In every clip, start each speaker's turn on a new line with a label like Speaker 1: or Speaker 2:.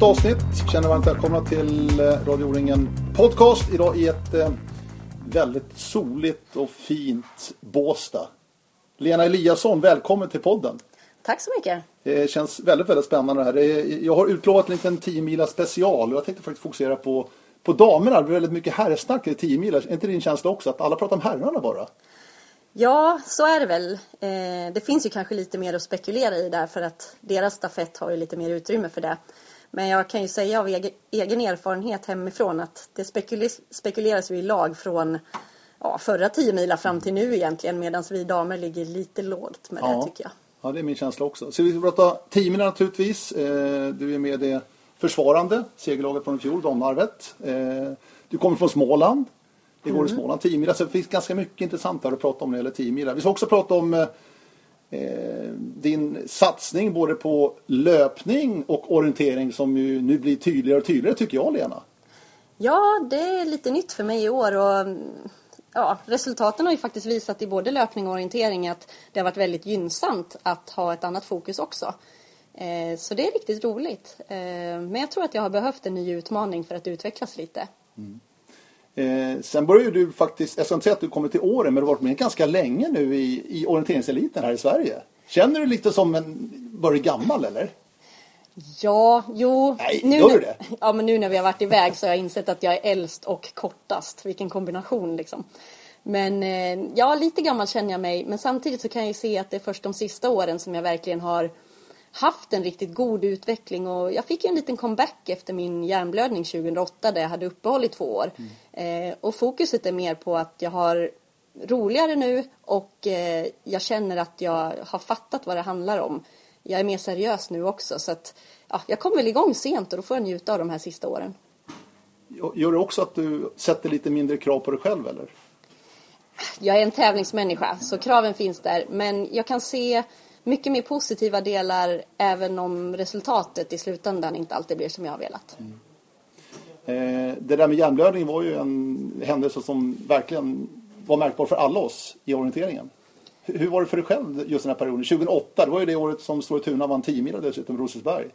Speaker 1: Nytt avsnitt. Känner varmt välkomna till eh, Radio O-ringen Podcast. Idag i ett eh, väldigt soligt och fint Båstad. Lena Eliasson, välkommen till podden.
Speaker 2: Tack så mycket.
Speaker 1: Det känns väldigt, väldigt spännande det här. Jag har utlovat en liten 10 mila special och jag tänkte faktiskt fokusera på, på damerna. Det blir väldigt mycket herrsnack i 10 mila. Är inte din känsla också att alla pratar om herrarna bara?
Speaker 2: Ja, så är det väl. Eh, det finns ju kanske lite mer att spekulera i där för att deras stafett har ju lite mer utrymme för det. Men jag kan ju säga av egen, erfarenhet hemifrån att det spekuleras, ju i lag från ja, förra 10 mila fram till nu egentligen medan vi damer ligger lite lågt med
Speaker 1: Ja.
Speaker 2: det tycker jag.
Speaker 1: Ja, det är min känsla också. Så vi ska prata 10 mila naturligtvis. Eh, Du är med det försvarande segerlaget från i fjol, Domnarvet. Eh, Du kommer från Småland. Det går i Småland 10 mila. Så det finns ganska mycket intressant här att prata om när det gäller 10 mila. Vi ska också prata om eh, din satsning både på löpning och orientering som ju nu blir tydligare och tydligare tycker jag Lena.
Speaker 2: Ja, det är lite nytt för mig i år och mm, ja, resultaten har ju faktiskt visat i både löpning och orientering att det har varit väldigt gynnsamt att ha ett annat fokus också. Eh, Så det är riktigt roligt. Eh, Men jag tror att jag har behövt en ny utmaning för att utvecklas lite.
Speaker 1: Eh, sen börjar ju du faktiskt, jag ska inte säga att du kommer till åren, men du har varit med ganska länge nu i, i orienteringseliten här i Sverige. Känner du lite som en, börjar gammal eller?
Speaker 2: Ja, jo.
Speaker 1: Nej,
Speaker 2: nu,
Speaker 1: gör du det?
Speaker 2: Ja, men nu när vi har varit iväg så har jag insett att jag är äldst och kortast. Vilken kombination liksom. Men eh, ja, lite gammal känner jag mig. Men samtidigt så kan jag ju se att det är först de sista åren som jag verkligen har haft en riktigt god utveckling. Och jag fick en liten comeback efter min hjärnblödning 2008 där jag hade uppehåll i två år. Eh, och fokuset är mer på att jag har roligare nu och eh, jag känner att jag har fattat vad det handlar om. Jag är mer seriös nu också så att ja, jag kom väl igång sent och då får jag njuta av de här sista åren.
Speaker 1: Gör det också att du sätter lite mindre krav på dig själv eller?
Speaker 2: Jag är en tävlingsmänniska så kraven finns där men jag kan se mycket mer positiva delar även om resultatet i slutändan inte alltid blir som jag har velat. Mm.
Speaker 1: Eh, det där med hjärnblödning var ju en händelse som verkligen var märkbar för alla oss i orienteringen. Hur, hur var det för dig själv just den här perioden? 2008, det var ju det året som Stora Tuna vann 10 mil dessutom, Rosersberg.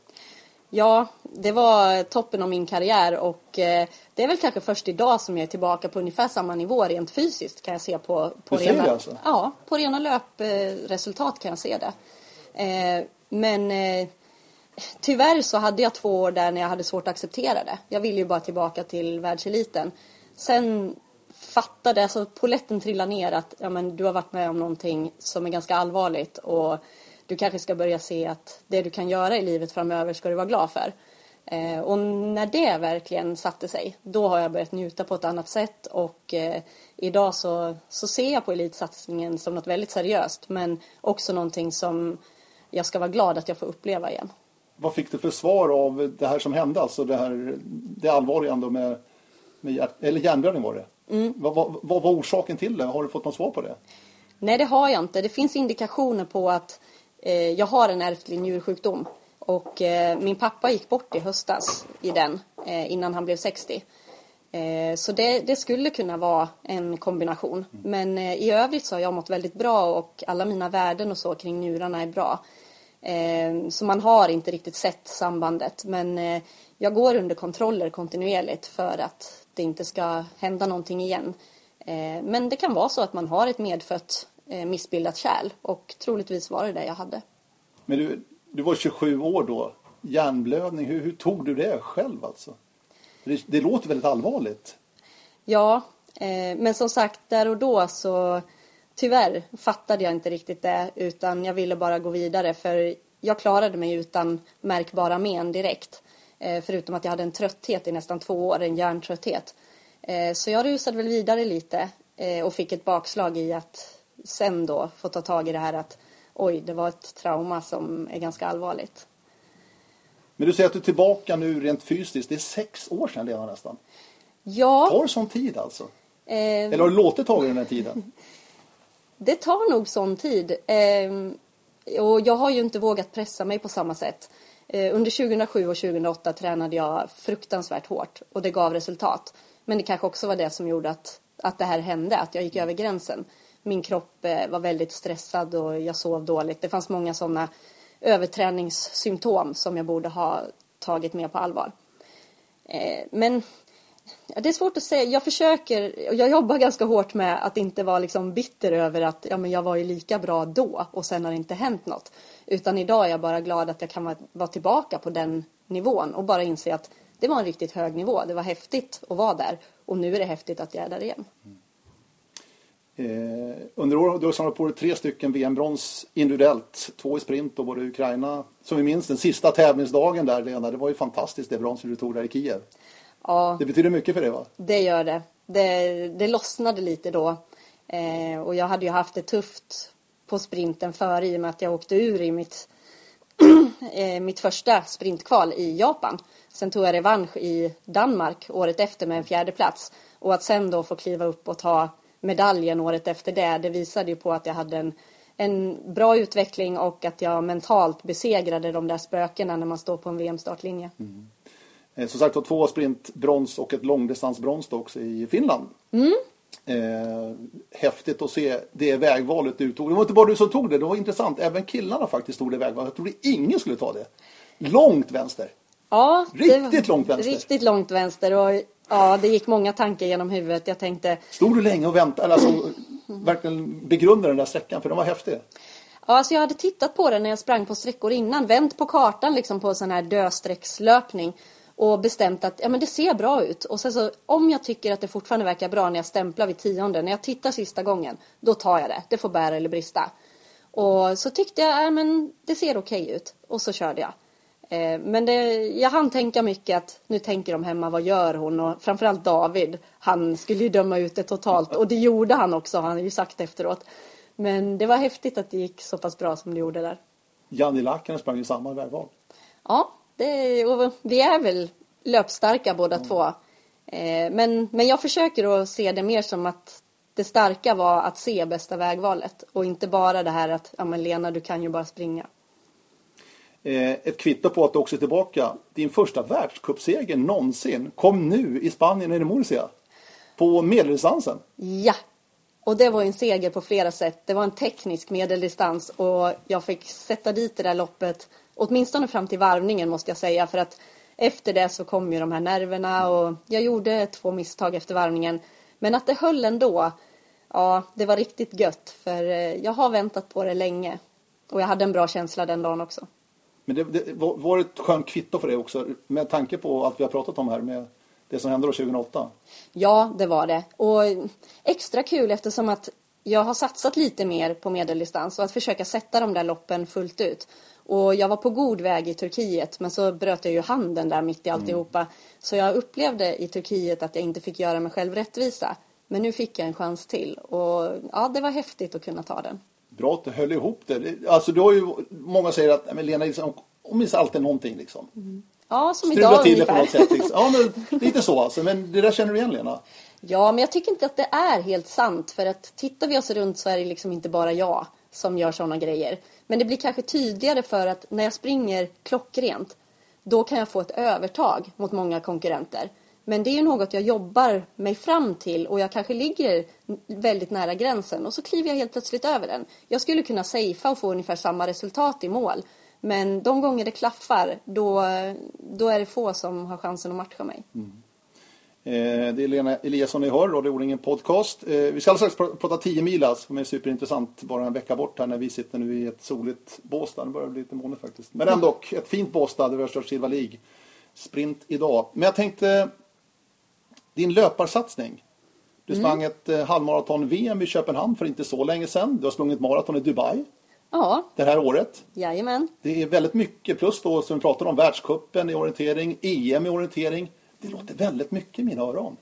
Speaker 2: Ja, det var toppen av min karriär och eh, det är väl kanske först idag som jag är tillbaka på ungefär samma nivå rent fysiskt kan jag se på, på rena,
Speaker 1: det alltså?
Speaker 2: Ja, på rena löpresultat kan jag se det. Eh, men eh, tyvärr så hade jag två år där när jag hade svårt att acceptera det. Jag ville ju bara tillbaka till världseliten. Sen fattade, alltså poletten trillade ner att ja, men, du har varit med om någonting som är ganska allvarligt och du kanske ska börja se att det du kan göra i livet framöver ska du vara glad för. Eh, och när det verkligen satte sig, då har jag börjat njuta på ett annat sätt och eh, idag så, så ser jag på elitsatsningen som något väldigt seriöst men också någonting som jag ska vara glad att jag får uppleva igen.
Speaker 1: Vad fick du för svar av det här som hände? Alltså det, här, det allvarliga ändå med, med hjärt, eller hjärnblödning var det. Vad, vad, vad var orsaken till det? Har du fått något svar på det?
Speaker 2: Nej, det har jag inte. Det finns indikationer på att Eh, jag har en ärftlig njursjukdom. Och eh, min pappa gick bort i höstas i den eh, innan han blev 60. Eh, så det, det skulle kunna vara en kombination. Men eh, i övrigt så har jag mått väldigt bra och alla mina värden och så kring njurarna är bra. Eh, så man har inte riktigt sett sambandet. Men eh, jag går under kontroller kontinuerligt för att det inte ska hända någonting igen. Eh, men det kan vara så att man har ett medfött missbildat kärl och troligtvis var det det jag hade.
Speaker 1: Men du, du var 27 år då. Hjärnblödning, hur, hur tog du det själv alltså? Det, det låter väldigt allvarligt.
Speaker 2: Ja, eh, men som sagt där och då så tyvärr fattade jag inte riktigt det utan jag ville bara gå vidare för jag klarade mig utan märkbara men direkt. Eh, förutom att jag hade en trötthet i nästan två år, en hjärntrötthet. Eh, så jag rusade väl vidare lite eh, och fick ett bakslag i att sen då få ta tag i det här att oj, det var ett trauma som är ganska allvarligt.
Speaker 1: Men du säger att du är tillbaka nu rent fysiskt. Det är sex år sedan Lena nästan.
Speaker 2: Ja,
Speaker 1: Tar sån tid alltså?
Speaker 2: eh,
Speaker 1: Eller har du låtit ta den här tiden?
Speaker 2: Det tar nog sån tid. Ehm, och jag har ju inte vågat pressa mig på samma sätt. Eh, under 2007 och 2008 tränade jag fruktansvärt hårt och det gav resultat. Men det kanske också var det som gjorde att, att det här hände, att jag gick över gränsen. Min kropp eh, var väldigt stressad och jag sov dåligt. Det fanns många sådana överträningssymptom som jag borde ha tagit mer på allvar. Eh, men det är svårt att säga. Jag försöker, jag jobbar ganska hårt med att inte vara liksom bitter över att ja, men jag var ju lika bra då och sen har det inte hänt något. Utan idag är jag bara glad att jag kan vara, tillbaka på den nivån och bara inse att det var en riktigt hög nivå. Det var häftigt att vara där och nu är det häftigt att jag är där igen.
Speaker 1: Mm under året har du samlat på dig tre stycken VM-brons individuellt. Två i sprint och både i Ukraina. Som vi minns den sista tävlingsdagen där Lena. Det var ju fantastiskt det bronset du tog där i Kiev.
Speaker 2: Ja,
Speaker 1: Det betyder mycket för dig va?
Speaker 2: det gör det. Det, det lossnade lite då. Eh, och jag hade ju haft det tufft på sprinten före i och med att jag åkte ur i mitt, eh, mitt första sprintkval i Japan. Sen tog jag revansch i Danmark året efter med en fjärde plats. Och att sen då få kliva upp och ta medaljen året efter det, det visade ju på att jag hade en, en bra utveckling och att jag mentalt besegrade de där spökena när man står på en VM-startlinje.
Speaker 1: Eh, som sagt två sprintbrons och ett långdistansbrons också i Finland. Eh, häftigt att se det vägvalet du tog. Det var inte bara du som tog det, det var intressant. Även killarna faktiskt tog det vägvalet. Jag trodde ingen skulle ta det. Långt vänster.
Speaker 2: Ja,
Speaker 1: Riktigt långt vänster.
Speaker 2: Riktigt långt vänster och ja, det gick många tankar genom huvudet. Jag tänkte,
Speaker 1: Stod du länge och väntade, alltså verkligen begrundade den där sträckan för den var häftig.
Speaker 2: ja, alltså jag hade tittat på den när jag sprang på sträckor innan, vänt på kartan liksom på sån här dödsträckslöpning och bestämt att ja, men det ser bra ut. Och sen så om jag tycker att det fortfarande verkar bra när jag stämplar vid tionde, när jag tittar sista gången, då tar jag det. Det får bära eller brista. Och så tyckte jag, ja, men det ser okej ut. Och så körde jag. Eh, Men det, jag hann tänka mycket att nu tänker de hemma, vad gör hon? Och framförallt David, han skulle ju döma ut det totalt. Och det gjorde han också, han har ju sagt efteråt. Men det var häftigt att det gick så pass bra som det gjorde där.
Speaker 1: Janni Lackinen sprang ju samma vägval.
Speaker 2: Ja, det, och vi är väl löpstarka båda två. Eh, Men, men jag försöker att se det mer som att det starka var att se bästa vägvalet. Och inte bara det här att, ja men Lena du kan ju bara springa.
Speaker 1: Eh, ett kvitto på att du också är tillbaka. Din första världscupseger någonsin kom nu i Spanien i Murcia. På medeldistansen.
Speaker 2: Ja! Och det var en seger på flera sätt. Det var en teknisk medeldistans och jag fick sätta dit det där loppet åtminstone fram till varvningen måste jag säga för att efter det så kom ju de här nerverna och jag gjorde två misstag efter varvningen. Men att det höll ändå, ja det var riktigt gött för eh, jag har väntat på det länge. Och jag hade en bra känsla den dagen också.
Speaker 1: Men det, det var, det ett skönt kvitto för dig också med tanke på allt vi har pratat om här med det som hände då 2008?
Speaker 2: Ja, det var det. Och extra kul eftersom att jag har satsat lite mer på medeldistans och att försöka sätta de där loppen fullt ut. Och jag var på god väg i Turkiet men så bröt jag ju handen där mitt i alltihopa. Så jag upplevde i Turkiet att jag inte fick göra mig själv rättvisa. Men nu fick jag en chans till och ja, det var häftigt att kunna ta den.
Speaker 1: Bra att du höll ihop det. Alltså du har ju, många säger att "Nej, men Lena Nilsson, hon minns alltid någonting liksom.
Speaker 2: Ja, som
Speaker 1: Strula
Speaker 2: idag
Speaker 1: till det på
Speaker 2: ungefär.
Speaker 1: något sätt. Liksom. Ja, men lite så alltså. Men det där känner du igen Lena?
Speaker 2: Ja, men jag tycker inte att det är helt sant. För att tittar vi oss runt så är det liksom inte bara jag som gör sådana grejer. Men det blir kanske tydligare för att när jag springer klockrent, då kan jag få ett övertag mot många konkurrenter. Men det är ju något jag jobbar mig fram till och jag kanske ligger väldigt nära gränsen och så kliver jag helt plötsligt över den. Jag skulle kunna safea och få ungefär samma resultat i mål. Men de gånger det klaffar, då, då är det få som har chansen att matcha mig. Mm.
Speaker 1: Eh, det är Lena Eliasson ni hör, Radio O-ringen Podcast. Eh, vi ska alldeles strax prata 10 milas alltså, som är superintressant bara en vecka bort här när vi sitter nu i ett soligt Båstad. Nu börjar det bli lite molnigt faktiskt. Men ändå ett fint Båstad där vi har kört Silva League. Sprint idag. Men jag tänkte, din löparsatsning. Du sprang ett eh, halvmaraton-VM i Köpenhamn för inte så länge sedan. Du har sprungit maraton i Dubai
Speaker 2: Ja,
Speaker 1: det här året.
Speaker 2: jajamän.
Speaker 1: Det är väldigt mycket plus då som vi pratar om världscupen i orientering, EM i orientering. Det låter väldigt mycket i mina öron.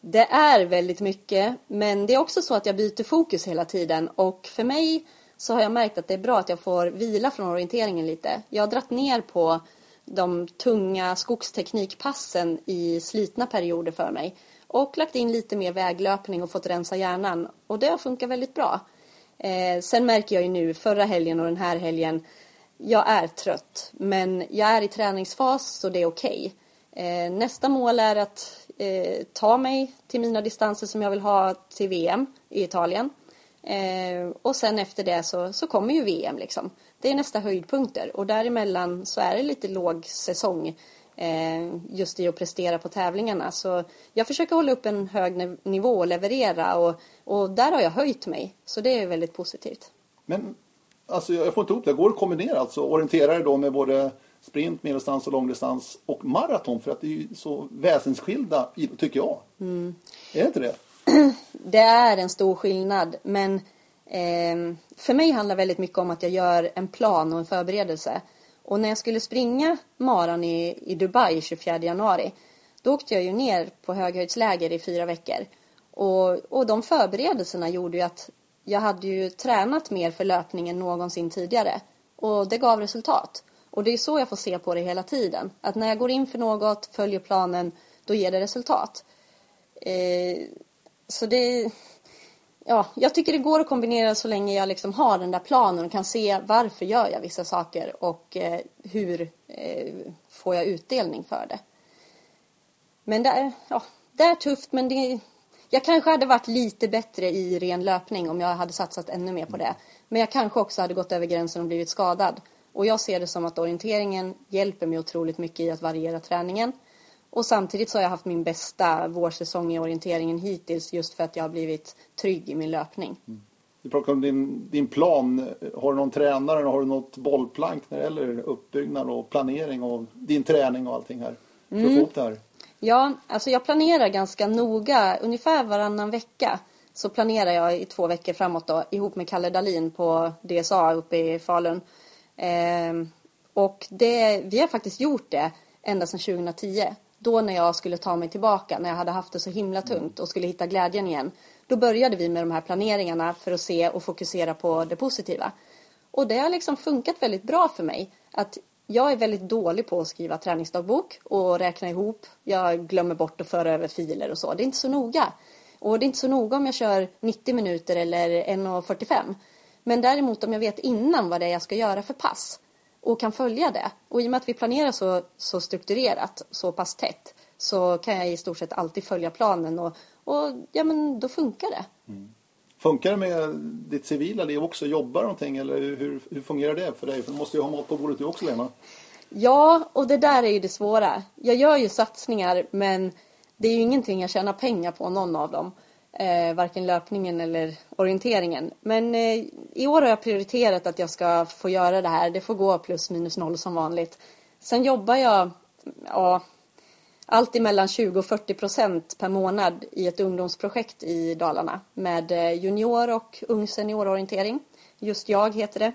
Speaker 2: Det är väldigt mycket, men det är också så att jag byter fokus hela tiden och för mig så har jag märkt att det är bra att jag får vila från orienteringen lite. Jag har dratt ner på de tunga skogsteknikpassen i slitna perioder för mig och lagt in lite mer väglöpning och fått rensa hjärnan och det har funkat väldigt bra. Eh, sen märker jag ju nu, förra helgen och den här helgen, jag är trött men jag är i träningsfas så det är okej. Eh, nästa mål är att eh, ta mig till mina distanser som jag vill ha till VM i Italien. Eh, och sen efter det så, så kommer ju VM liksom. Det är nästa höjdpunkter och däremellan så är det lite låg säsong. eh, just i att prestera på tävlingarna. Så jag försöker hålla upp en hög niv- nivå och leverera och, och där har jag höjt mig. Så det är väldigt positivt.
Speaker 1: Men alltså, jag får inte ihop det. Går det att kombinera alltså? Orientera dig då med både sprint, medeldistans och långdistans och maraton? För att det är ju så väsensskilda tycker jag. Är det inte det?
Speaker 2: Det är en stor skillnad men Ehm, för mig handlar väldigt mycket om att jag gör en plan och en förberedelse. Och när jag skulle springa maran i, i Dubai 24 januari då åkte jag ju ner på höghöjdsläger i fyra veckor. Och, och de förberedelserna gjorde ju att jag hade ju tränat mer för löpning än någonsin tidigare. Och det gav resultat. Och det är så jag får se på det hela tiden. Att när jag går in för något, följer planen, då ger det resultat. Eh, så det... Ja, jag tycker det går att kombinera så länge jag liksom har den där planen och kan se varför gör jag vissa saker och eh, hur eh, får jag utdelning för det. Men det är, ja, det är tufft men det, jag kanske hade varit lite bättre i ren löpning om jag hade satsat ännu mer på det. Men jag kanske också hade gått över gränsen och blivit skadad. Och jag ser det som att orienteringen hjälper mig otroligt mycket i att variera träningen. Och samtidigt så har jag haft min bästa vårsäsong i orienteringen hittills just för att jag har blivit trygg i min löpning.
Speaker 1: Du pratar om din, din plan. Har du någon tränare? Har du något bollplank när det gäller uppbyggnad och planering av din träning och allting här? För att få ihop det här.
Speaker 2: Ja, alltså jag planerar ganska noga. Ungefär varannan vecka så planerar jag i två veckor framåt då ihop med Kalle Dalin på DSA uppe i Falun. Ehm, och det, vi har faktiskt gjort det ända sedan 2010. Då när jag skulle ta mig tillbaka, när jag hade haft det så himla tungt och skulle hitta glädjen igen. Då började vi med de här planeringarna för att se och fokusera på det positiva. Och det har liksom funkat väldigt bra för mig. Att jag är väldigt dålig på att skriva träningsdagbok och räkna ihop. Jag glömmer bort att föra över filer och så. Det är inte så noga. Och det är inte så noga om jag kör 90 minuter eller 1.45. Men däremot om jag vet innan vad det är jag ska göra för pass och kan följa det. Och i och med att vi planerar så, så strukturerat, så pass tätt, så kan jag i stort sett alltid följa planen och, och ja men då funkar det.
Speaker 1: Funkar det med ditt civila liv också? Jobbar någonting eller hur, hur fungerar det för dig? För du måste ju ha mat på bordet du också Lena.
Speaker 2: Ja, och det där är ju det svåra. Jag gör ju satsningar men det är ju ingenting jag tjänar pengar på, någon av dem. Eh, varken löpningen eller orienteringen. Men eh, i år har jag prioriterat att jag ska få göra det här. Det får gå plus minus noll som vanligt. Sen jobbar jag ja, allt mellan 20 och 40 procent per månad i ett ungdomsprojekt i Dalarna med eh, junior och ung seniororientering. Just jag heter det.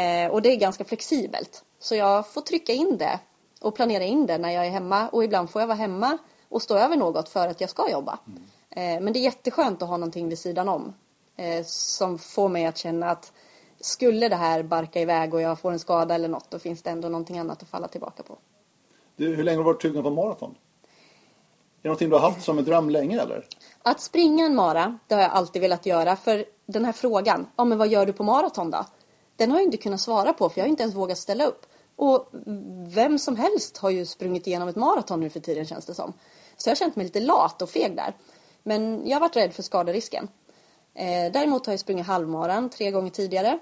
Speaker 2: Eh, och det är ganska flexibelt. Så jag får trycka in det och planera in det när jag är hemma och ibland får jag vara hemma och stå över något för att jag ska jobba. Mm men det är jätteskönt att ha någonting vid sidan om eh, som får mig att känna att skulle det här barka iväg och jag får en skada eller något då finns det ändå någonting annat att falla tillbaka på.
Speaker 1: Du, hur länge har du varit sugen på maraton? Är det någonting du har haft som en dröm länge eller?
Speaker 2: Att springa en mara, det har jag alltid velat göra. För den här frågan, ja men vad gör du på maraton då? Den har jag inte kunnat svara på för jag har inte ens vågat ställa upp. Och vem som helst har ju sprungit igenom ett maraton nu för tiden känns det som. Så jag har känt mig lite lat och feg där. Men jag har varit rädd för skaderisken. Eh, däremot har jag sprungit halvmaran tre gånger tidigare.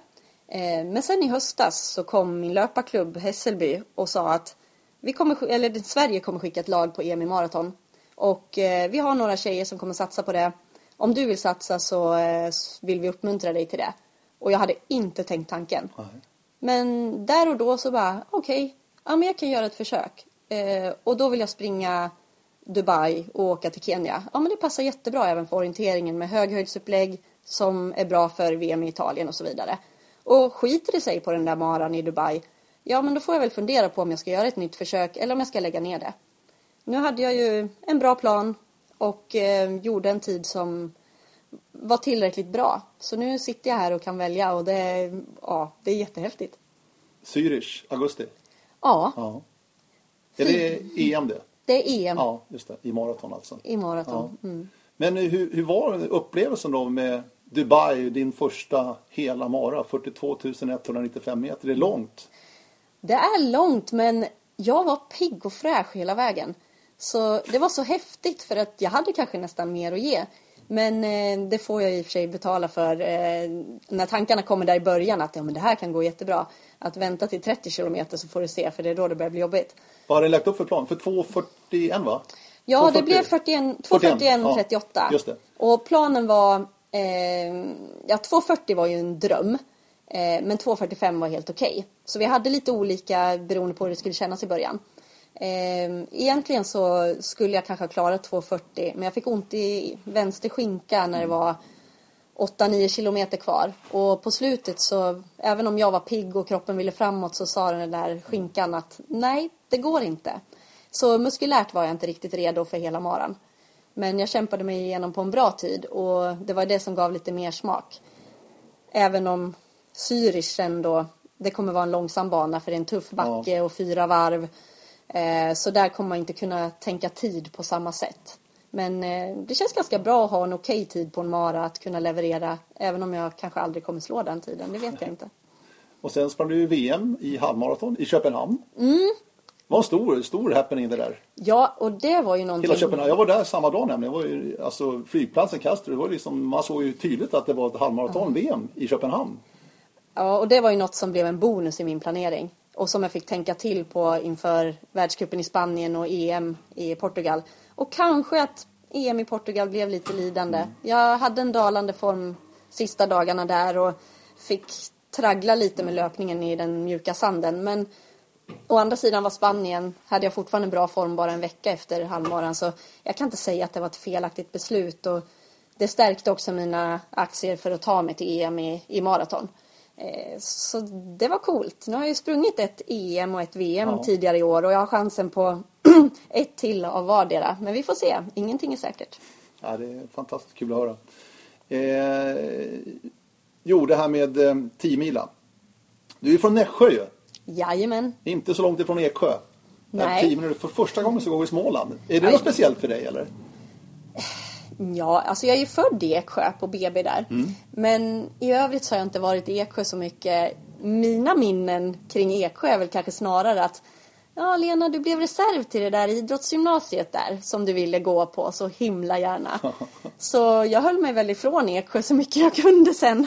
Speaker 2: Eh, men sen i höstas så kom min löparklubb Hässelby och sa att vi kommer, eller Sverige kommer skicka ett lag på EM i maraton. Och eh, vi har några tjejer som kommer satsa på det. Om du vill satsa så eh, vill vi uppmuntra dig till det. Och jag hade inte tänkt tanken.
Speaker 1: Nej.
Speaker 2: Men där och då så bara, okej, ja men jag kan göra ett försök. Eh, och då vill jag springa Dubai och åka till Kenya. Ja men det passar jättebra även för orienteringen med höghöjdsupplägg som är bra för VM i Italien och så vidare. Och skiter det sig på den där maran i Dubai, ja men då får jag väl fundera på om jag ska göra ett nytt försök eller om jag ska lägga ner det. Nu hade jag ju en bra plan och eh, gjorde en tid som var tillräckligt bra. Så nu sitter jag här och kan välja och det, är- ja, det är jättehäftigt.
Speaker 1: Zürich, augusti.
Speaker 2: Ja,
Speaker 1: Ja. Är det EM det?
Speaker 2: Det är EM
Speaker 1: Ja, just det. I maraton alltså.
Speaker 2: i maraton. Mm.
Speaker 1: Men hur, hur var upplevelsen då med Dubai, din första hela mara? 42 195 meter. Det är långt.
Speaker 2: Det är långt men jag var pigg och fräsch hela vägen. Så det var så häftigt för att jag hade kanske nästan mer att ge. Men eh, det får jag i och för sig betala för eh, när tankarna kommer där i början att ja, men det här kan gå jättebra. Att vänta till 30 kilometer så får du se för det är då det börjar bli jobbigt.
Speaker 1: Vad har ni lagt upp för plan? För 2.41 va?
Speaker 2: Ja,
Speaker 1: 2.40.
Speaker 2: det blev 41,
Speaker 1: 41,
Speaker 2: 2.41,38.
Speaker 1: ja, just det.
Speaker 2: Och planen var, eh, ja 2.40 var ju en dröm. Eh, men 2.45 var helt okej. Så vi hade lite olika beroende på hur det skulle kännas i början. Eh, egentligen så skulle jag kanske ha klarat 2.40 men jag fick ont i vänster skinka när det var 8-9 kilometer kvar. Och på slutet så, även om jag var pigg och kroppen ville framåt så sa den där skinkan att nej, det går inte. Så muskulärt var jag inte riktigt redo för hela maran. Men jag kämpade mig igenom på en bra tid och det var det som gav lite mer smak. Även om Zürich ändå, det kommer vara en långsam bana för det är en tuff backe och fyra varv. Eh, så där kommer man inte kunna tänka tid på samma sätt. Men eh, det känns ganska bra att ha en okej tid på en mara att kunna leverera. Även om jag kanske aldrig kommer slå den tiden, det vet jag inte.
Speaker 1: Och sen sprang du VM i halvmaraton i Köpenhamn.
Speaker 2: Mm.
Speaker 1: Det var en stor, stor happening det där.
Speaker 2: Ja, och det var ju någonting...
Speaker 1: Hela Köpenhamn. Jag var där samma dag nämligen. Jag var ju, alltså, flygplatsen Kastrup, det var liksom, man såg ju tydligt att det var ett halvmaraton-VM i Köpenhamn.
Speaker 2: Ja, och det var ju något som blev en bonus i min planering. Och som jag fick tänka till på inför världscupen i Spanien och EM i Portugal. Och kanske att EM i Portugal blev lite lidande. Jag hade en dalande form sista dagarna där och fick traggla lite med löpningen i den mjuka sanden. Men å andra sidan var Spanien, hade jag fortfarande bra form bara en vecka efter halvmaran. Så jag kan inte säga att det var ett felaktigt beslut. Och det stärkte också mina aktier för att ta mig till EM i, i maraton. Eh, Så det var coolt. Nu har jag ju sprungit ett EM och ett VM
Speaker 1: Ja.
Speaker 2: tidigare i år och jag har chansen på ett till av vardera. Men vi får se. Ingenting är säkert.
Speaker 1: Ja, det är fantastiskt kul att höra. Eh, jo, det här med eh, 10 mila. Du är från Nässjö ju.
Speaker 2: Jajamän.
Speaker 1: Inte så långt ifrån Eksjö.
Speaker 2: Nej.
Speaker 1: 10 minuter. För första gången så går vi i Småland. Är det
Speaker 2: Nej.
Speaker 1: något speciellt för dig eller?
Speaker 2: Ja, alltså jag är ju född i Eksjö på BB där. Men i övrigt så har jag inte varit i Eksjö så mycket. Mina minnen kring Eksjö är väl kanske snarare att Ja, Lena, du blev reserv till det där idrottsgymnasiet där som du ville gå på så himla gärna. Så jag höll mig väl ifrån Eksjö så mycket jag kunde sen.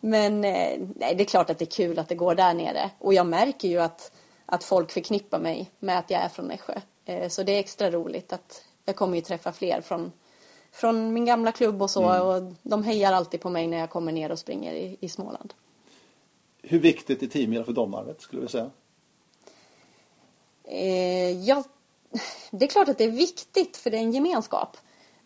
Speaker 2: Men eh, nej, det är klart att det är kul att det går där nere. Och jag märker ju att, att folk förknippar mig med att jag är från Nässjö. Eh, så det är extra roligt att jag kommer ju träffa fler från, från min gamla klubb och så. Och de hejar alltid på mig när jag kommer ner och springer i, i Småland.
Speaker 1: Hur viktigt är 10 mila för Domnarvet skulle du säga?
Speaker 2: Eh, ja, det är klart att det är viktigt för det är en gemenskap.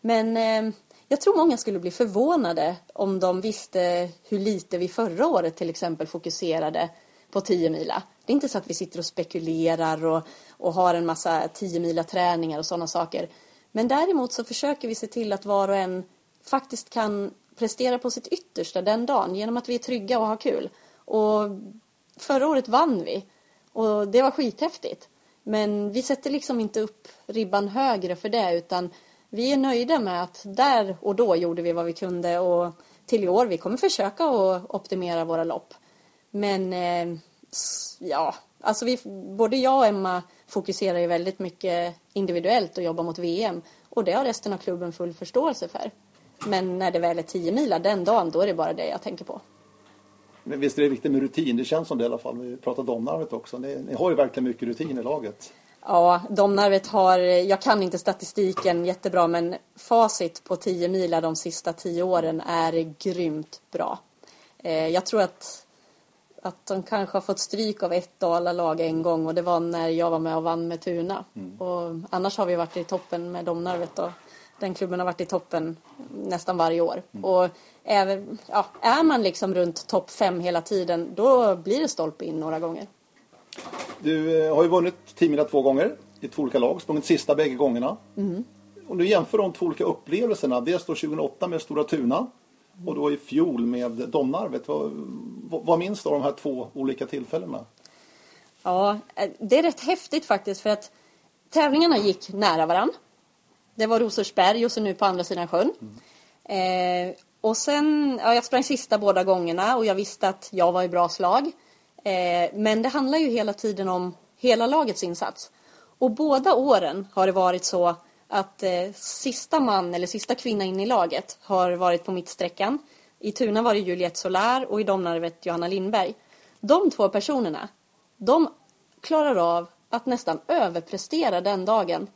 Speaker 2: Men eh, jag tror många skulle bli förvånade om de visste hur lite vi förra året till exempel fokuserade på 10 mila. Det är inte så att vi sitter och spekulerar och, och har en massa 10 mila träningar och sådana saker. Men däremot så försöker vi se till att var och en faktiskt kan prestera på sitt yttersta den dagen genom att vi är trygga och har kul. Och förra året vann vi och det var skithäftigt. Men vi sätter liksom inte upp ribban högre för det utan vi är nöjda med att där och då gjorde vi vad vi kunde och till i år vi kommer försöka att optimera våra lopp. Men eh, ja, alltså vi, både jag och Emma fokuserar ju väldigt mycket individuellt och jobbar mot VM och det har resten av klubben full förståelse för. Men när det väl är 10 mila den dagen, då är det bara det jag tänker på.
Speaker 1: Men visst är det viktigt med rutin? Det känns som det i alla fall. Vi pratar Domnarvet också. Ni, ni har ju verkligen mycket rutin i laget.
Speaker 2: Ja, Domnarvet har, jag kan inte statistiken jättebra men facit på 10 mila de sista 10 åren är grymt bra. Eh, jag tror att, att de kanske har fått stryk av ett Dalalag en gång och det var när jag var med och vann med Tuna. Och annars har vi varit i toppen med Domnarvet och den klubben har varit i toppen nästan varje år. Och även, ja, är man liksom runt topp 5 hela tiden då blir det stolpe in några gånger.
Speaker 1: Du eh, har ju vunnit 10 mila två gånger i två olika lag. Sprungit sista bägge gångerna. Om du jämför de två olika upplevelserna. Dels då 2008 med Stora Tuna och då i fjol med Domnarvet. Vad, vad, minns du av de här två olika tillfällena?
Speaker 2: Ja, eh, det är rätt häftigt faktiskt för att tävlingarna gick nära varann. Det var Rosersberg och så nu på andra sidan sjön. Eh, och sen, ja, jag sprang sista båda gångerna och jag visste att jag var i bra slag. Eh, men det handlar ju hela tiden om hela lagets insats. Och båda åren har det varit så att eh, sista man eller sista kvinna in i laget har varit på mittsträckan. I Tuna var det Juliette Solar och i Domnarvet Johanna Lindberg. De två personerna, de klarar av att nästan överprestera den dagen.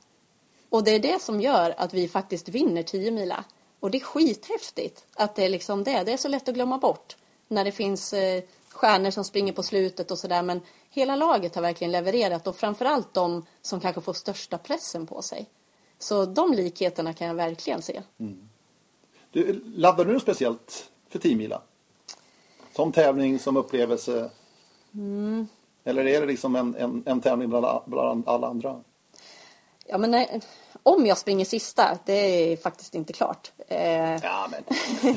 Speaker 2: Och det är det som gör att vi faktiskt vinner 10 mila. Och det är skithäftigt att det är liksom det. Det är så lätt att glömma bort när det finns eh, stjärnor som springer på slutet och sådär. Men hela laget har verkligen levererat och framförallt de som kanske får största pressen på sig. Så de likheterna kan jag verkligen se.
Speaker 1: Mm. Du, laddar du speciellt för 10 mila? Som tävling, som upplevelse? Mm. Eller är det liksom en, en, en tävling bland, bland alla andra?
Speaker 2: Ja, men nej, om jag springer sista, det är faktiskt inte klart.
Speaker 1: Eh, ja, men.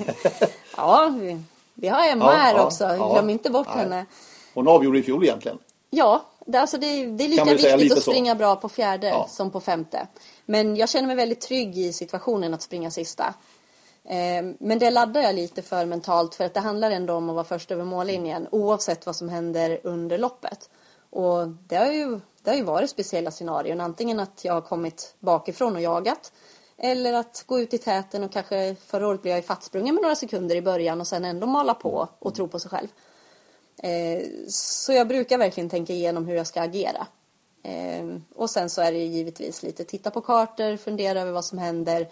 Speaker 2: ja, vi, vi har Emma ja, här ja, också. Ja, Glöm inte bort nej. henne.
Speaker 1: Hon avgjorde i fjol egentligen.
Speaker 2: Ja, det, alltså det, det är lika viktigt att springa så. bra på fjärde som på femte. Men jag känner mig väldigt trygg i situationen att springa sista. Ehm, men det laddar jag lite för mentalt för att det handlar ändå om att vara först över mållinjen oavsett vad som händer under loppet. Och det har ju, det har ju varit speciella scenarion. Antingen att jag har kommit bakifrån och jagat eller att gå ut i täten och kanske förra året blev jag ifattsprungen med några sekunder i början och sen ändå mala på och tro på sig själv. Ehm, så jag brukar verkligen tänka igenom hur jag ska agera. Eh, och sen så är det givetvis lite titta på kartor, fundera över vad som händer.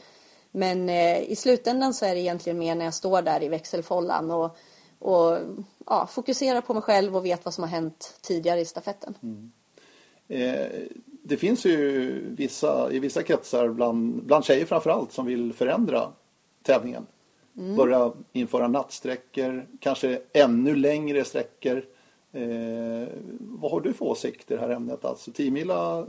Speaker 2: Men eh, i slutändan så är det egentligen mer när jag står där i växelfållan och, och ja, fokuserar på mig själv och vet vad som har hänt tidigare i stafetten. Mm.
Speaker 1: Eh, det finns ju vissa, i vissa kretsar, bland, bland tjejer framförallt, som vill förändra tävlingen. Mm. Börja införa nattsträckor, kanske ännu längre sträckor. Eh, vad har du för åsikter i det här ämnet? Alltså 10 mila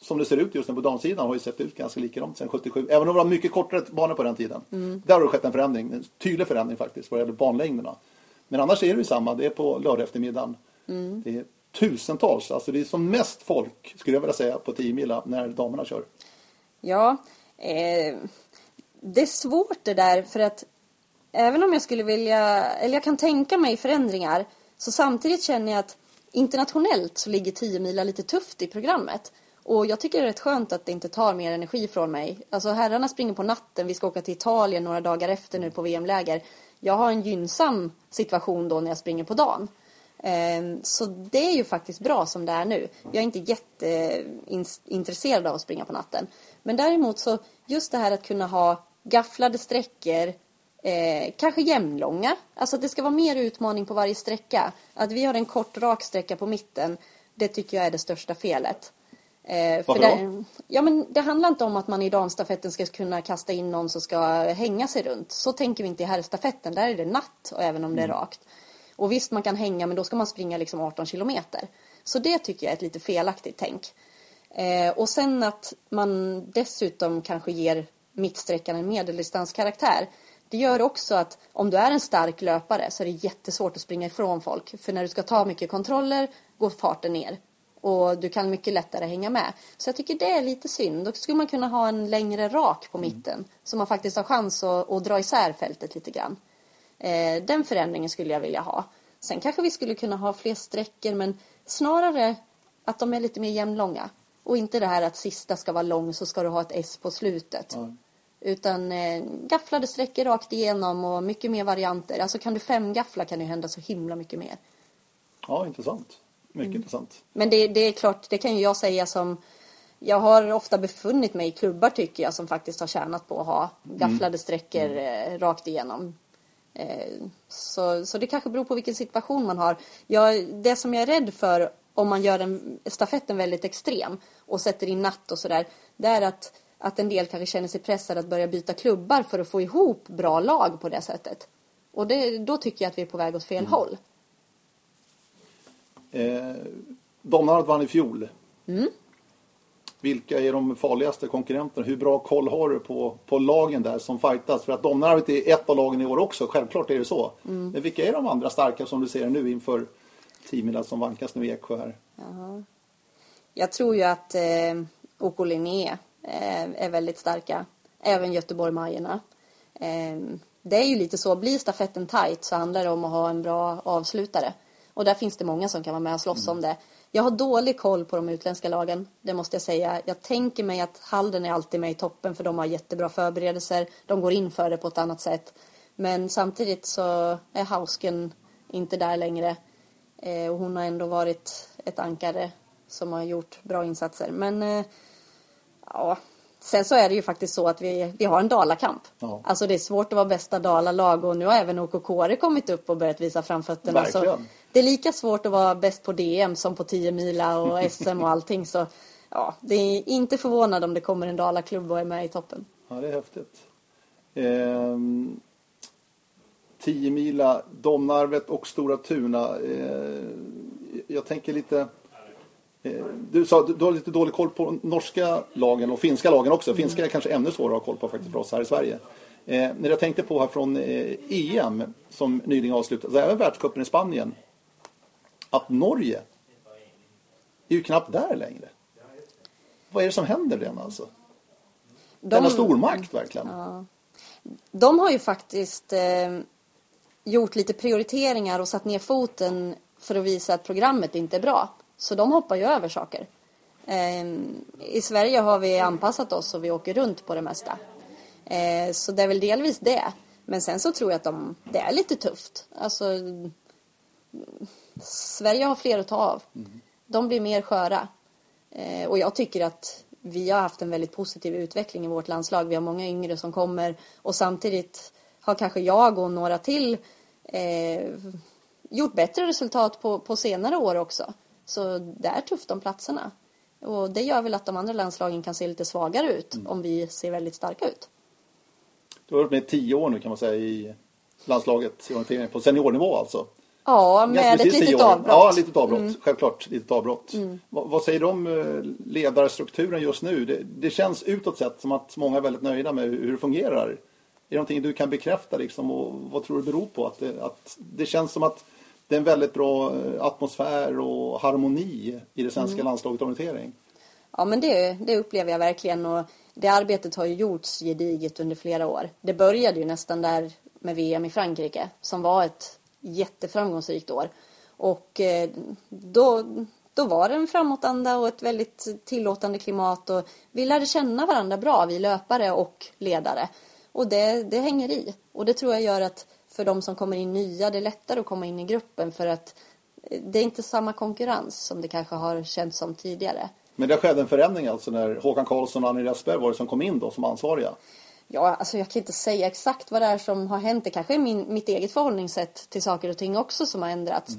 Speaker 1: som det ser ut just nu på damsidan har ju sett ut ganska likadant sedan 77. Även om det var mycket kortare banor på den tiden. Mm. Där har det skett en förändring, en tydlig förändring faktiskt vad gäller banlängderna. Men annars är det ju samma, det är på lördag eftermiddagen. Mm. Det är tusentals, alltså det är som mest folk skulle jag vilja säga på 10 mila när damerna kör.
Speaker 2: Ja, eh, det är svårt det där för att även om jag skulle vilja, eller jag kan tänka mig förändringar så samtidigt känner jag att internationellt så ligger 10 mila lite tufft i programmet. Och jag tycker det är rätt skönt att det inte tar mer energi från mig. Alltså herrarna springer på natten, vi ska åka till Italien några dagar efter nu på VM-läger. Jag har en gynnsam situation då när jag springer på dagen. Ehm, så det är ju faktiskt bra som det är nu. Jag är inte jätteintresserad av att springa på natten. Men däremot så just det här att kunna ha gafflade sträckor, eh, kanske jämnlånga. Alltså att det ska vara mer utmaning på varje sträcka. Att vi har en kort rak sträcka på mitten, det tycker jag är det största felet.
Speaker 1: Eh, Varför det,
Speaker 2: ja, men det handlar inte om att man i damstafetten ska kunna kasta in någon som ska hänga sig runt. Så tänker vi inte i herrstafetten. Där är det natt, och även om det är mm. rakt. Och visst, man kan hänga, men då ska man springa liksom 18 kilometer. Så det tycker jag är ett lite felaktigt tänk. Eh, och sen att man dessutom kanske ger mittsträckan en medeldistanskaraktär. Det gör också att om du är en stark löpare så är det jättesvårt att springa ifrån folk. För när du ska ta mycket kontroller går farten ner. Och du kan mycket lättare hänga med. Så jag tycker det är lite synd. Då skulle man kunna ha en längre rak på mitten. Mm. Så man faktiskt har chans att, att dra isär fältet lite grann. Eh, den förändringen skulle jag vilja ha. Sen kanske vi skulle kunna ha fler sträckor men snarare att de är lite mer jämnlånga. Och inte det här att sista ska vara lång så ska du ha ett S på slutet. Mm. Utan eh, gafflade sträckor rakt igenom och mycket mer varianter. Alltså kan du femgaffla kan det hända så himla mycket mer.
Speaker 1: Ja, intressant. Mycket mm. intressant.
Speaker 2: Men det, det, är klart, det kan ju jag säga som... Jag har ofta befunnit mig i klubbar tycker jag som faktiskt har tjänat på att ha gafflade mm. sträckor mm. rakt igenom. Eh, så, så det kanske beror på vilken situation man har. Jag, det som jag är rädd för om man gör en, stafetten väldigt extrem och sätter in natt och sådär. Det är att, att en del kanske känner sig pressade att börja byta klubbar för att få ihop bra lag på det sättet. Och det, då tycker jag att vi är på väg åt fel mm. håll.
Speaker 1: Eh, Domnarvet vann i fjol. Mm. Vilka är de farligaste konkurrenterna? Hur bra koll har du på, på lagen där som fightas? För att Domnarvet är ett av lagen i år också, självklart är det så. Mm. Men vilka är de andra starka som du ser nu inför Timila som vankas nu i Eksjö här?
Speaker 2: Jaha. Jag tror ju att eh, OK Linné är väldigt starka. Även Göteborg-Majerna. Eh, det är ju lite så, blir stafetten tight så handlar det om att ha en bra avslutare. Och där finns det många som kan vara med och slåss mm. om det. Jag har dålig koll på de utländska lagen, det måste jag säga. Jag tänker mig att Halden är alltid med i toppen för de har jättebra förberedelser. De går in för det på ett annat sätt. Men samtidigt så är Hausken inte där längre. Eh, och hon har ändå varit ett ankare som har gjort bra insatser. Men eh, ja, sen så är det ju faktiskt så att vi, vi har en dalakamp.
Speaker 1: Ja.
Speaker 2: Alltså det är svårt att vara bästa dalalag och nu har även OKK kommit upp och börjat visa framfötterna. Så
Speaker 1: Verkligen.
Speaker 2: det är lika svårt att vara bäst på DM som på 10 mila och SM och allting. Så ja, det är inte förvånad om det kommer en dalaklubb och är med i toppen.
Speaker 1: Ja, det är häftigt. Ehm, 10 mila, Domnarvet och Stora Tuna. Eh, jag tänker lite... Du sa du har lite dålig koll på norska lagen och finska lagen också. Finska är kanske ännu svårare att ha koll på faktiskt för oss här i Sverige. Eh, när jag tänkte på här från eh, EM som nyligen avslutades, även världscupen i Spanien. Att Norge är ju knappt där längre. Vad är det som händer den alltså? Denna stormakt verkligen.
Speaker 2: De har ju faktiskt eh, gjort lite prioriteringar och satt ner foten för att visa att programmet inte är bra. Så de hoppar ju över saker. Eh, I Sverige har vi anpassat oss och vi åker runt på det mesta. Eh, så det är väl delvis det. Men sen så tror jag att de, det är lite tufft. Alltså, Sverige har fler att ta av. De blir mer sköra. Eh, och jag tycker att vi har haft en väldigt positiv utveckling i vårt landslag. Vi har många yngre som kommer och samtidigt har kanske jag och några till eh, gjort bättre resultat på, på senare år också. Så det är tufft om platserna. Och det gör väl att de andra landslagen kan se lite svagare ut om vi ser väldigt starka ut.
Speaker 1: Du har varit med i tio år nu kan man säga i landslaget i orientering på seniornivå alltså.
Speaker 2: Ja, med
Speaker 1: Ganska
Speaker 2: ett litet avbrott. Mm.
Speaker 1: Ja, ett litet avbrott. Självklart, litet avbrott. Vad, vad säger du om eh, ledarstrukturen just nu? Det, det känns utåt sett som att många är väldigt nöjda med hur det fungerar. Är det någonting du kan bekräfta liksom, och vad tror du beror på? Att det, att det känns som att det är en väldigt bra eh, atmosfär och harmoni i det svenska
Speaker 2: Mm.
Speaker 1: landslaget orientering.
Speaker 2: Ja, men det, det upplever jag verkligen och det arbetet har ju gjorts gediget under flera år. Det började ju nästan där med VM i Frankrike som var ett jätteframgångsrikt år. Och eh, då, då var det en framåtanda och ett väldigt tillåtande klimat och vi lärde känna varandra bra, vi löpare och ledare. Och det, det hänger i. Och det tror jag gör att för de som kommer in nya, det är lättare att komma in i gruppen för att eh, det är inte samma konkurrens som det kanske har känts som tidigare.
Speaker 1: Men det skedde en förändring alltså när Håkan Karlsson och Annie Rasberg var det som kom in då som ansvariga.
Speaker 2: Ja, alltså jag kan inte säga exakt vad det är som har hänt. Det kanske är min, mitt eget förhållningssätt till saker och ting också som har ändrats.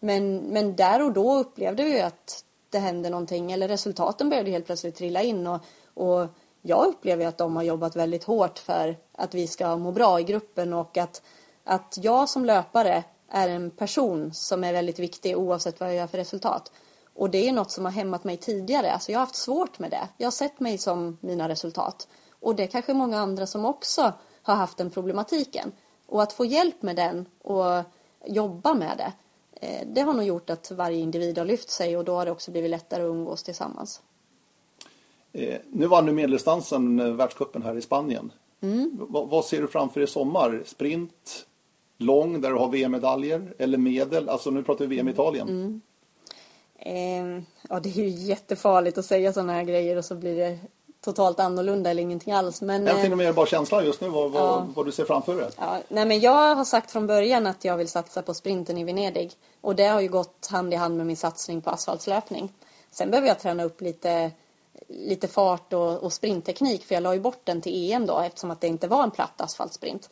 Speaker 2: Men, men där och då upplevde vi att det hände någonting. Eller resultaten började helt plötsligt trilla in. Och, och jag upplever att de har jobbat väldigt hårt för att vi ska må bra i gruppen. Och att, att jag som löpare är en person som är väldigt viktig oavsett vad jag gör för resultat. Och det är något som har hämmat mig tidigare. Alltså jag har haft svårt med det. Jag har sett mig som mina resultat. Och det är kanske många andra som också har haft den problematiken. Och att få hjälp med den och jobba med det. eh, Det har nog gjort att varje individ har lyft sig och då har det också blivit lättare att umgås tillsammans.
Speaker 1: Eh, nu vann du medeldistansen, eh, världscupen här i Spanien.
Speaker 2: Mm.
Speaker 1: Vad ser du framför i sommar? Sprint, lång där du har VM-medaljer eller medel? Alltså nu pratar vi VM i Italien.
Speaker 2: Mm. Eh, ja, det är ju jättefarligt att säga sådana här grejer och så blir det totalt annorlunda eller ingenting alls. Men,
Speaker 1: Jag
Speaker 2: eh,
Speaker 1: tänkte mer bara känslan just nu, vad, vad,
Speaker 2: Ja.
Speaker 1: vad du ser framför dig.
Speaker 2: Ja, nej men jag har sagt från början att jag vill satsa på sprinten i Venedig. Och det har ju gått hand i hand med min satsning på asfaltslöpning. Sen behöver jag träna upp lite, lite fart och, och sprintteknik för jag la ju bort den till EM då eftersom att det inte var en platt asfaltsprint.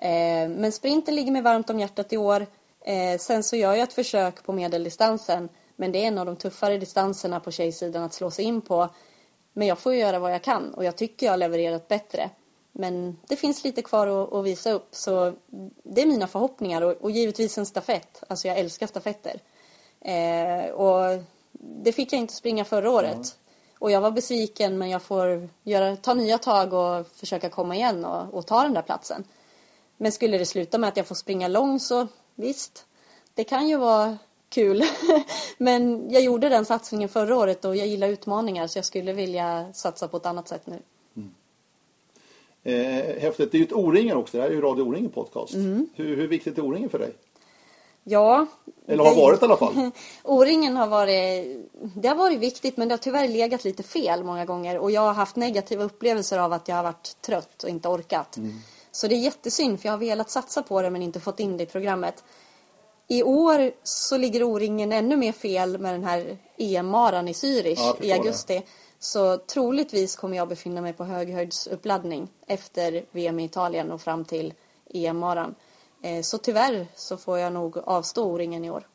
Speaker 2: Eh, men sprinten ligger mig varmt om hjärtat i år. Eh, sen så gör jag ett försök på medeldistansen. Men det är en av de tuffare distanserna på tjejsidan att slå sig in på. Men jag får göra vad jag kan och jag tycker jag har levererat bättre. Men det finns lite kvar att, visa upp så det är mina förhoppningar och, givetvis en stafett. Alltså jag älskar stafetter. Eh, och det fick jag inte springa förra året. Och jag var besviken men jag får göra, ta nya tag och försöka komma igen och, och ta den där platsen. Men skulle det sluta med att jag får springa lång så visst, det kan ju vara kul. Men jag gjorde den satsningen förra året och jag gillar utmaningar så jag skulle vilja satsa på ett annat sätt nu.
Speaker 1: Eh, häftigt. Det är ju ett O-ringen också. Det här är ju Radio O-ringen podcast.
Speaker 2: Mm.
Speaker 1: Hur, hur viktigt är O-ringen för dig?
Speaker 2: Ja.
Speaker 1: Eller har varit i alla fall.
Speaker 2: O-ringen har varit, det har varit viktigt men det har tyvärr legat lite fel många gånger och jag har haft negativa upplevelser av att jag har varit trött och inte orkat. Så det är jättesynd för jag har velat satsa på det men inte fått in det i programmet. I år så ligger O-ringen ännu mer fel med den här EM-maran i Zürich
Speaker 1: Ja,
Speaker 2: i augusti. Så troligtvis kommer jag befinna mig på höghöjdsuppladdning efter VM i Italien och fram till EM-maran. Eh, Så tyvärr så får jag nog avstå O-ringen i år.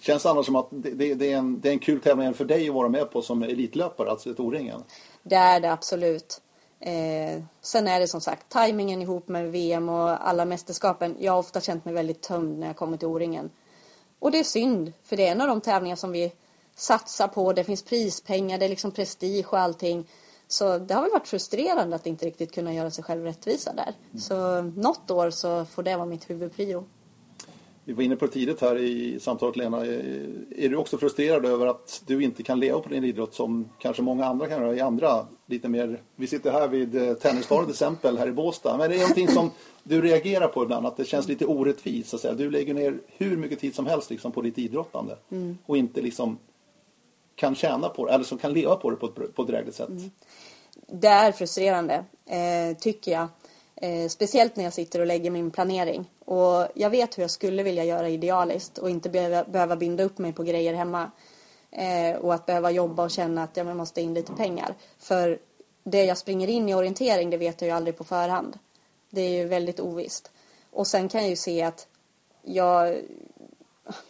Speaker 1: Känns det annars som att det, det, det, är en, det är en kul tävling för dig att vara med på som elitlöpare, alltså ett O-ringen?
Speaker 2: Det är det absolut. Eh, sen är det som sagt tajmingen ihop med VM och alla mästerskapen. Jag har ofta känt mig väldigt tömd när jag kommer till O-ringen. Och det är synd, för det är en av de tävlingar som vi satsar på. Det finns prispengar, det är liksom prestige och allting. Så det har väl varit frustrerande att inte riktigt kunna göra sig själv rättvisa där. Så något år så får det vara mitt huvudprio.
Speaker 1: Vi var inne på det tidigt här i samtalet Lena. Är du också frustrerad över att du inte kan leva på din idrott som kanske många andra kan göra i andra lite mer... Vi sitter här vid eh, Tennisstaden till exempel här i Båstad. Men det är någonting som du reagerar på ibland, att det känns lite orättvist. Så att säga. Du lägger ner hur mycket tid som helst liksom, på ditt idrottande och inte liksom kan tjäna på det, eller som kan leva på det på ett, på ett drägligt sätt.
Speaker 2: Det är frustrerande, eh, tycker jag. Eh, speciellt när jag sitter och lägger min planering. Och jag vet hur jag skulle vilja göra idealiskt och inte behöva, behöva binda upp mig på grejer hemma. Eh, och att behöva jobba och känna att jag måste in lite pengar. För det jag springer in i orientering, det vet jag ju aldrig på förhand. Det är ju väldigt ovisst. Och sen kan jag ju se att jag...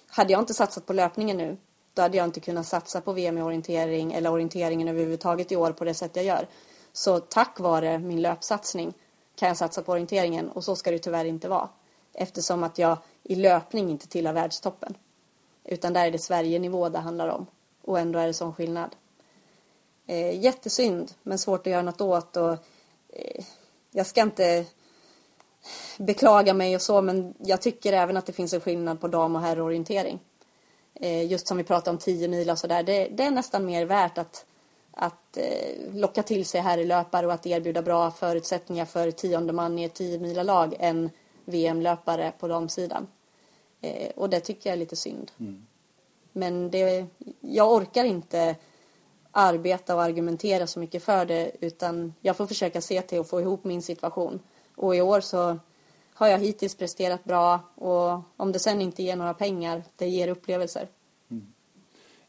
Speaker 2: Hade jag inte satsat på löpningen nu, då hade jag inte kunnat satsa på VM i orientering eller orienteringen överhuvudtaget i år på det sätt jag gör. Så tack vare min löpsatsning kan jag satsa på orienteringen och så ska det tyvärr inte vara. Eftersom att jag i löpning inte tillhör världstoppen. Utan där är det Sverigenivå det handlar om. Och ändå är det sån skillnad. Eh, jättesynd, men svårt att göra något åt. Och, eh, jag ska inte beklaga mig och så, men jag tycker även att det finns en skillnad på dam och herrorientering. Eh, just som vi pratade om 10 mil och sådär. Det, det är nästan mer värt att, att eh, locka till sig herrlöpare och att erbjuda bra förutsättningar för tionde man i ett 10 mila lag än VM-löpare på damsidan. Eh, och det tycker jag är lite synd. Men det, jag orkar inte arbeta och argumentera så mycket för det utan jag får försöka se till att få ihop min situation. Och i år så har jag hittills presterat bra och om det sen inte ger några pengar, det ger upplevelser.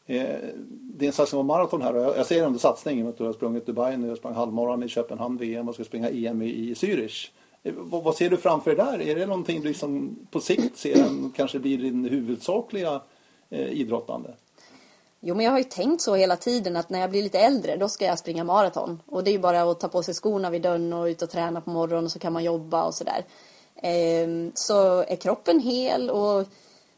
Speaker 1: Eh, det är en satsning på maraton här och jag, ser ändå satsningen. att Du har sprungit Dubai nu, jag sprang halvmaran i Köpenhamn VM och ska springa EM i, Zürich. Eh, vad, ser du framför dig där? Är det någonting du liksom på sikt ser en, kanske blir din huvudsakliga eh, idrottande?
Speaker 2: Jo, men jag har ju tänkt så hela tiden att när jag blir lite äldre, då ska jag springa maraton. Och det är ju bara att ta på sig skorna vid dörren och ut och träna på morgonen och så kan man jobba och sådär. Ehm, så är kroppen hel och,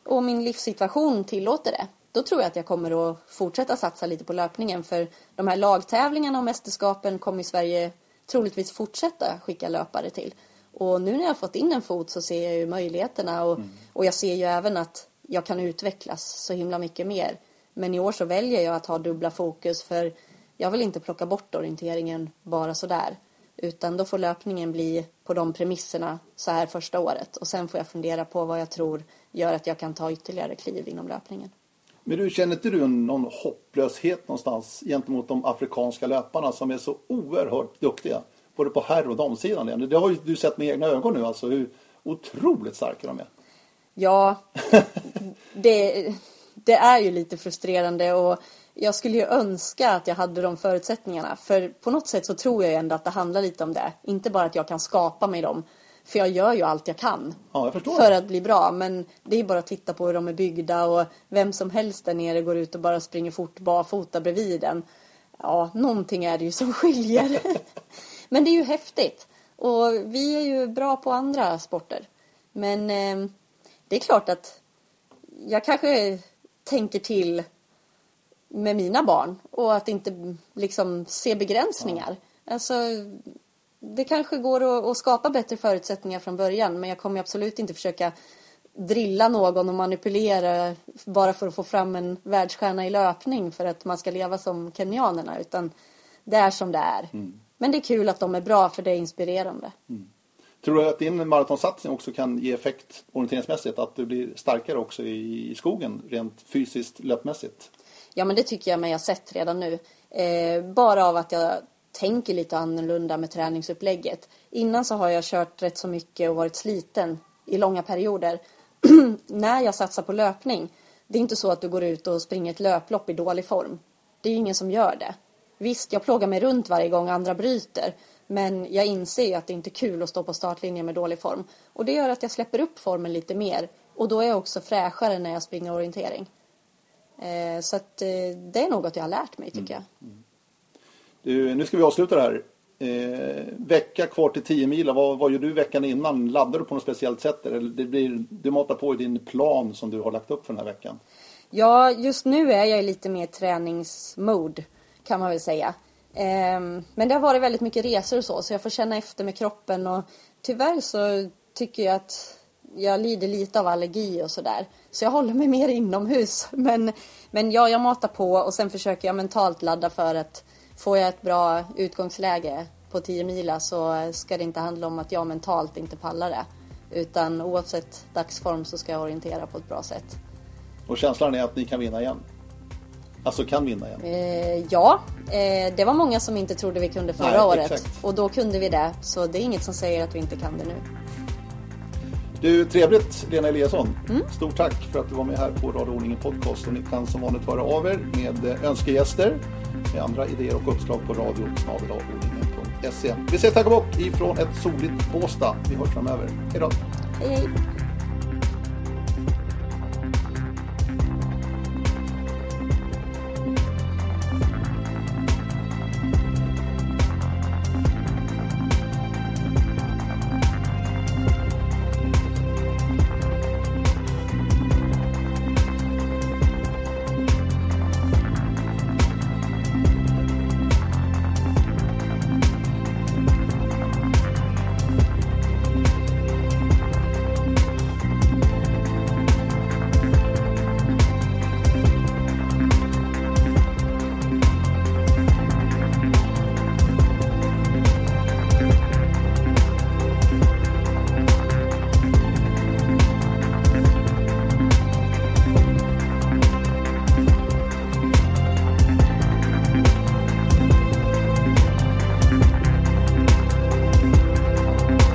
Speaker 2: och min livssituation tillåter det. Då tror jag att jag kommer att fortsätta satsa lite på löpningen. För de här lagtävlingarna och mästerskapen kommer Sverige troligtvis fortsätta skicka löpare till. Och nu när jag har fått in en fot så ser jag ju möjligheterna och, och jag ser ju även att jag kan utvecklas så himla mycket mer. Men i år så väljer jag att ha dubbla fokus för jag vill inte plocka bort orienteringen bara sådär. Utan då får löpningen bli på de premisserna så här första året. Och sen får jag fundera på vad jag tror gör att jag kan ta ytterligare kliv inom löpningen.
Speaker 1: Men du, känner inte du någon hopplöshet någonstans gentemot de afrikanska löparna som är så oerhört duktiga? Både på herr och damsidan. Det har ju du sett med egna ögon nu alltså hur otroligt starka de är.
Speaker 2: Ja, det, det är ju lite frustrerande och jag skulle ju önska att jag hade de förutsättningarna. För på något sätt så tror jag ändå att det handlar lite om det. Inte bara att jag kan skapa mig dem. För jag gör ju allt jag kan.
Speaker 1: Ja, jag.
Speaker 2: För att bli bra. Men det är bara att titta på hur de är byggda och vem som helst där nere går ut och bara springer fort barfota bredvid den. Ja, någonting är det ju som skiljer. men det är ju häftigt. Och vi är ju bra på andra sporter. Men eh, det är klart att jag kanske tänker till med mina barn och att inte liksom se begränsningar. Alltså, det kanske går att, att skapa bättre förutsättningar från början men jag kommer absolut inte försöka drilla någon och manipulera bara för att få fram en världsstjärna i löpning för att man ska leva som kenyanerna utan det är som det är. Men det är kul att de är bra för det är inspirerande.
Speaker 1: Tror du att din maratonsatsning också kan ge effekt orienteringsmässigt? Att du blir starkare också i skogen rent fysiskt löpmässigt?
Speaker 2: Ja men det tycker jag mig ha sett redan nu. Eh, bara av att jag tänker lite annorlunda med träningsupplägget. Innan så har jag kört rätt så mycket och varit sliten i långa perioder. När jag satsar på löpning, det är inte så att du går ut och springer ett löplopp i dålig form. Det är ju ingen som gör det. Visst, jag plågar mig runt varje gång andra bryter. Men jag inser ju att det inte är kul att stå på startlinjen med dålig form. Och det gör att jag släpper upp formen lite mer. Och då är jag också fräschare när jag springer orientering. Eh, så att eh, det är något jag har lärt mig tycker jag. Mm.
Speaker 1: Du, nu ska vi avsluta det här. Eh, vecka kvar till 10 mil. Vad, vad gör du veckan innan? Laddar du på något speciellt sätt? Eller det blir, du matar på i din plan som du har lagt upp för den här veckan?
Speaker 2: Ja, just nu är jag i lite mer träningsmode kan man väl säga. Eh, men det har varit väldigt mycket resor och så, så jag får känna efter med kroppen och tyvärr så tycker jag att jag lider lite av allergi och sådär. Så jag håller mig mer inomhus. Men, men ja, jag matar på och sen försöker jag mentalt ladda för att får jag ett bra utgångsläge på 10 mila så ska det inte handla om att jag mentalt inte pallar det. Utan oavsett dagsform så ska jag orientera på ett bra sätt.
Speaker 1: Och känslan är att ni kan vinna igen? Alltså kan vinna igen?
Speaker 2: Eh, ja, eh, det var många som inte trodde vi kunde förra Nej, året. Exakt. Och då kunde vi det. Så det är inget som säger att vi inte kan det nu.
Speaker 1: Du, trevligt Lena Eliasson. Mm. Stort tack för att du var med här på Radio Ordningen Podcast. Och ni kan som vanligt höra av er med önskegäster med andra idéer och uppslag på radio Vi säger tack och bock ifrån ett soligt Båstad. Vi hörs framöver. Hej då!
Speaker 2: Hej, hej.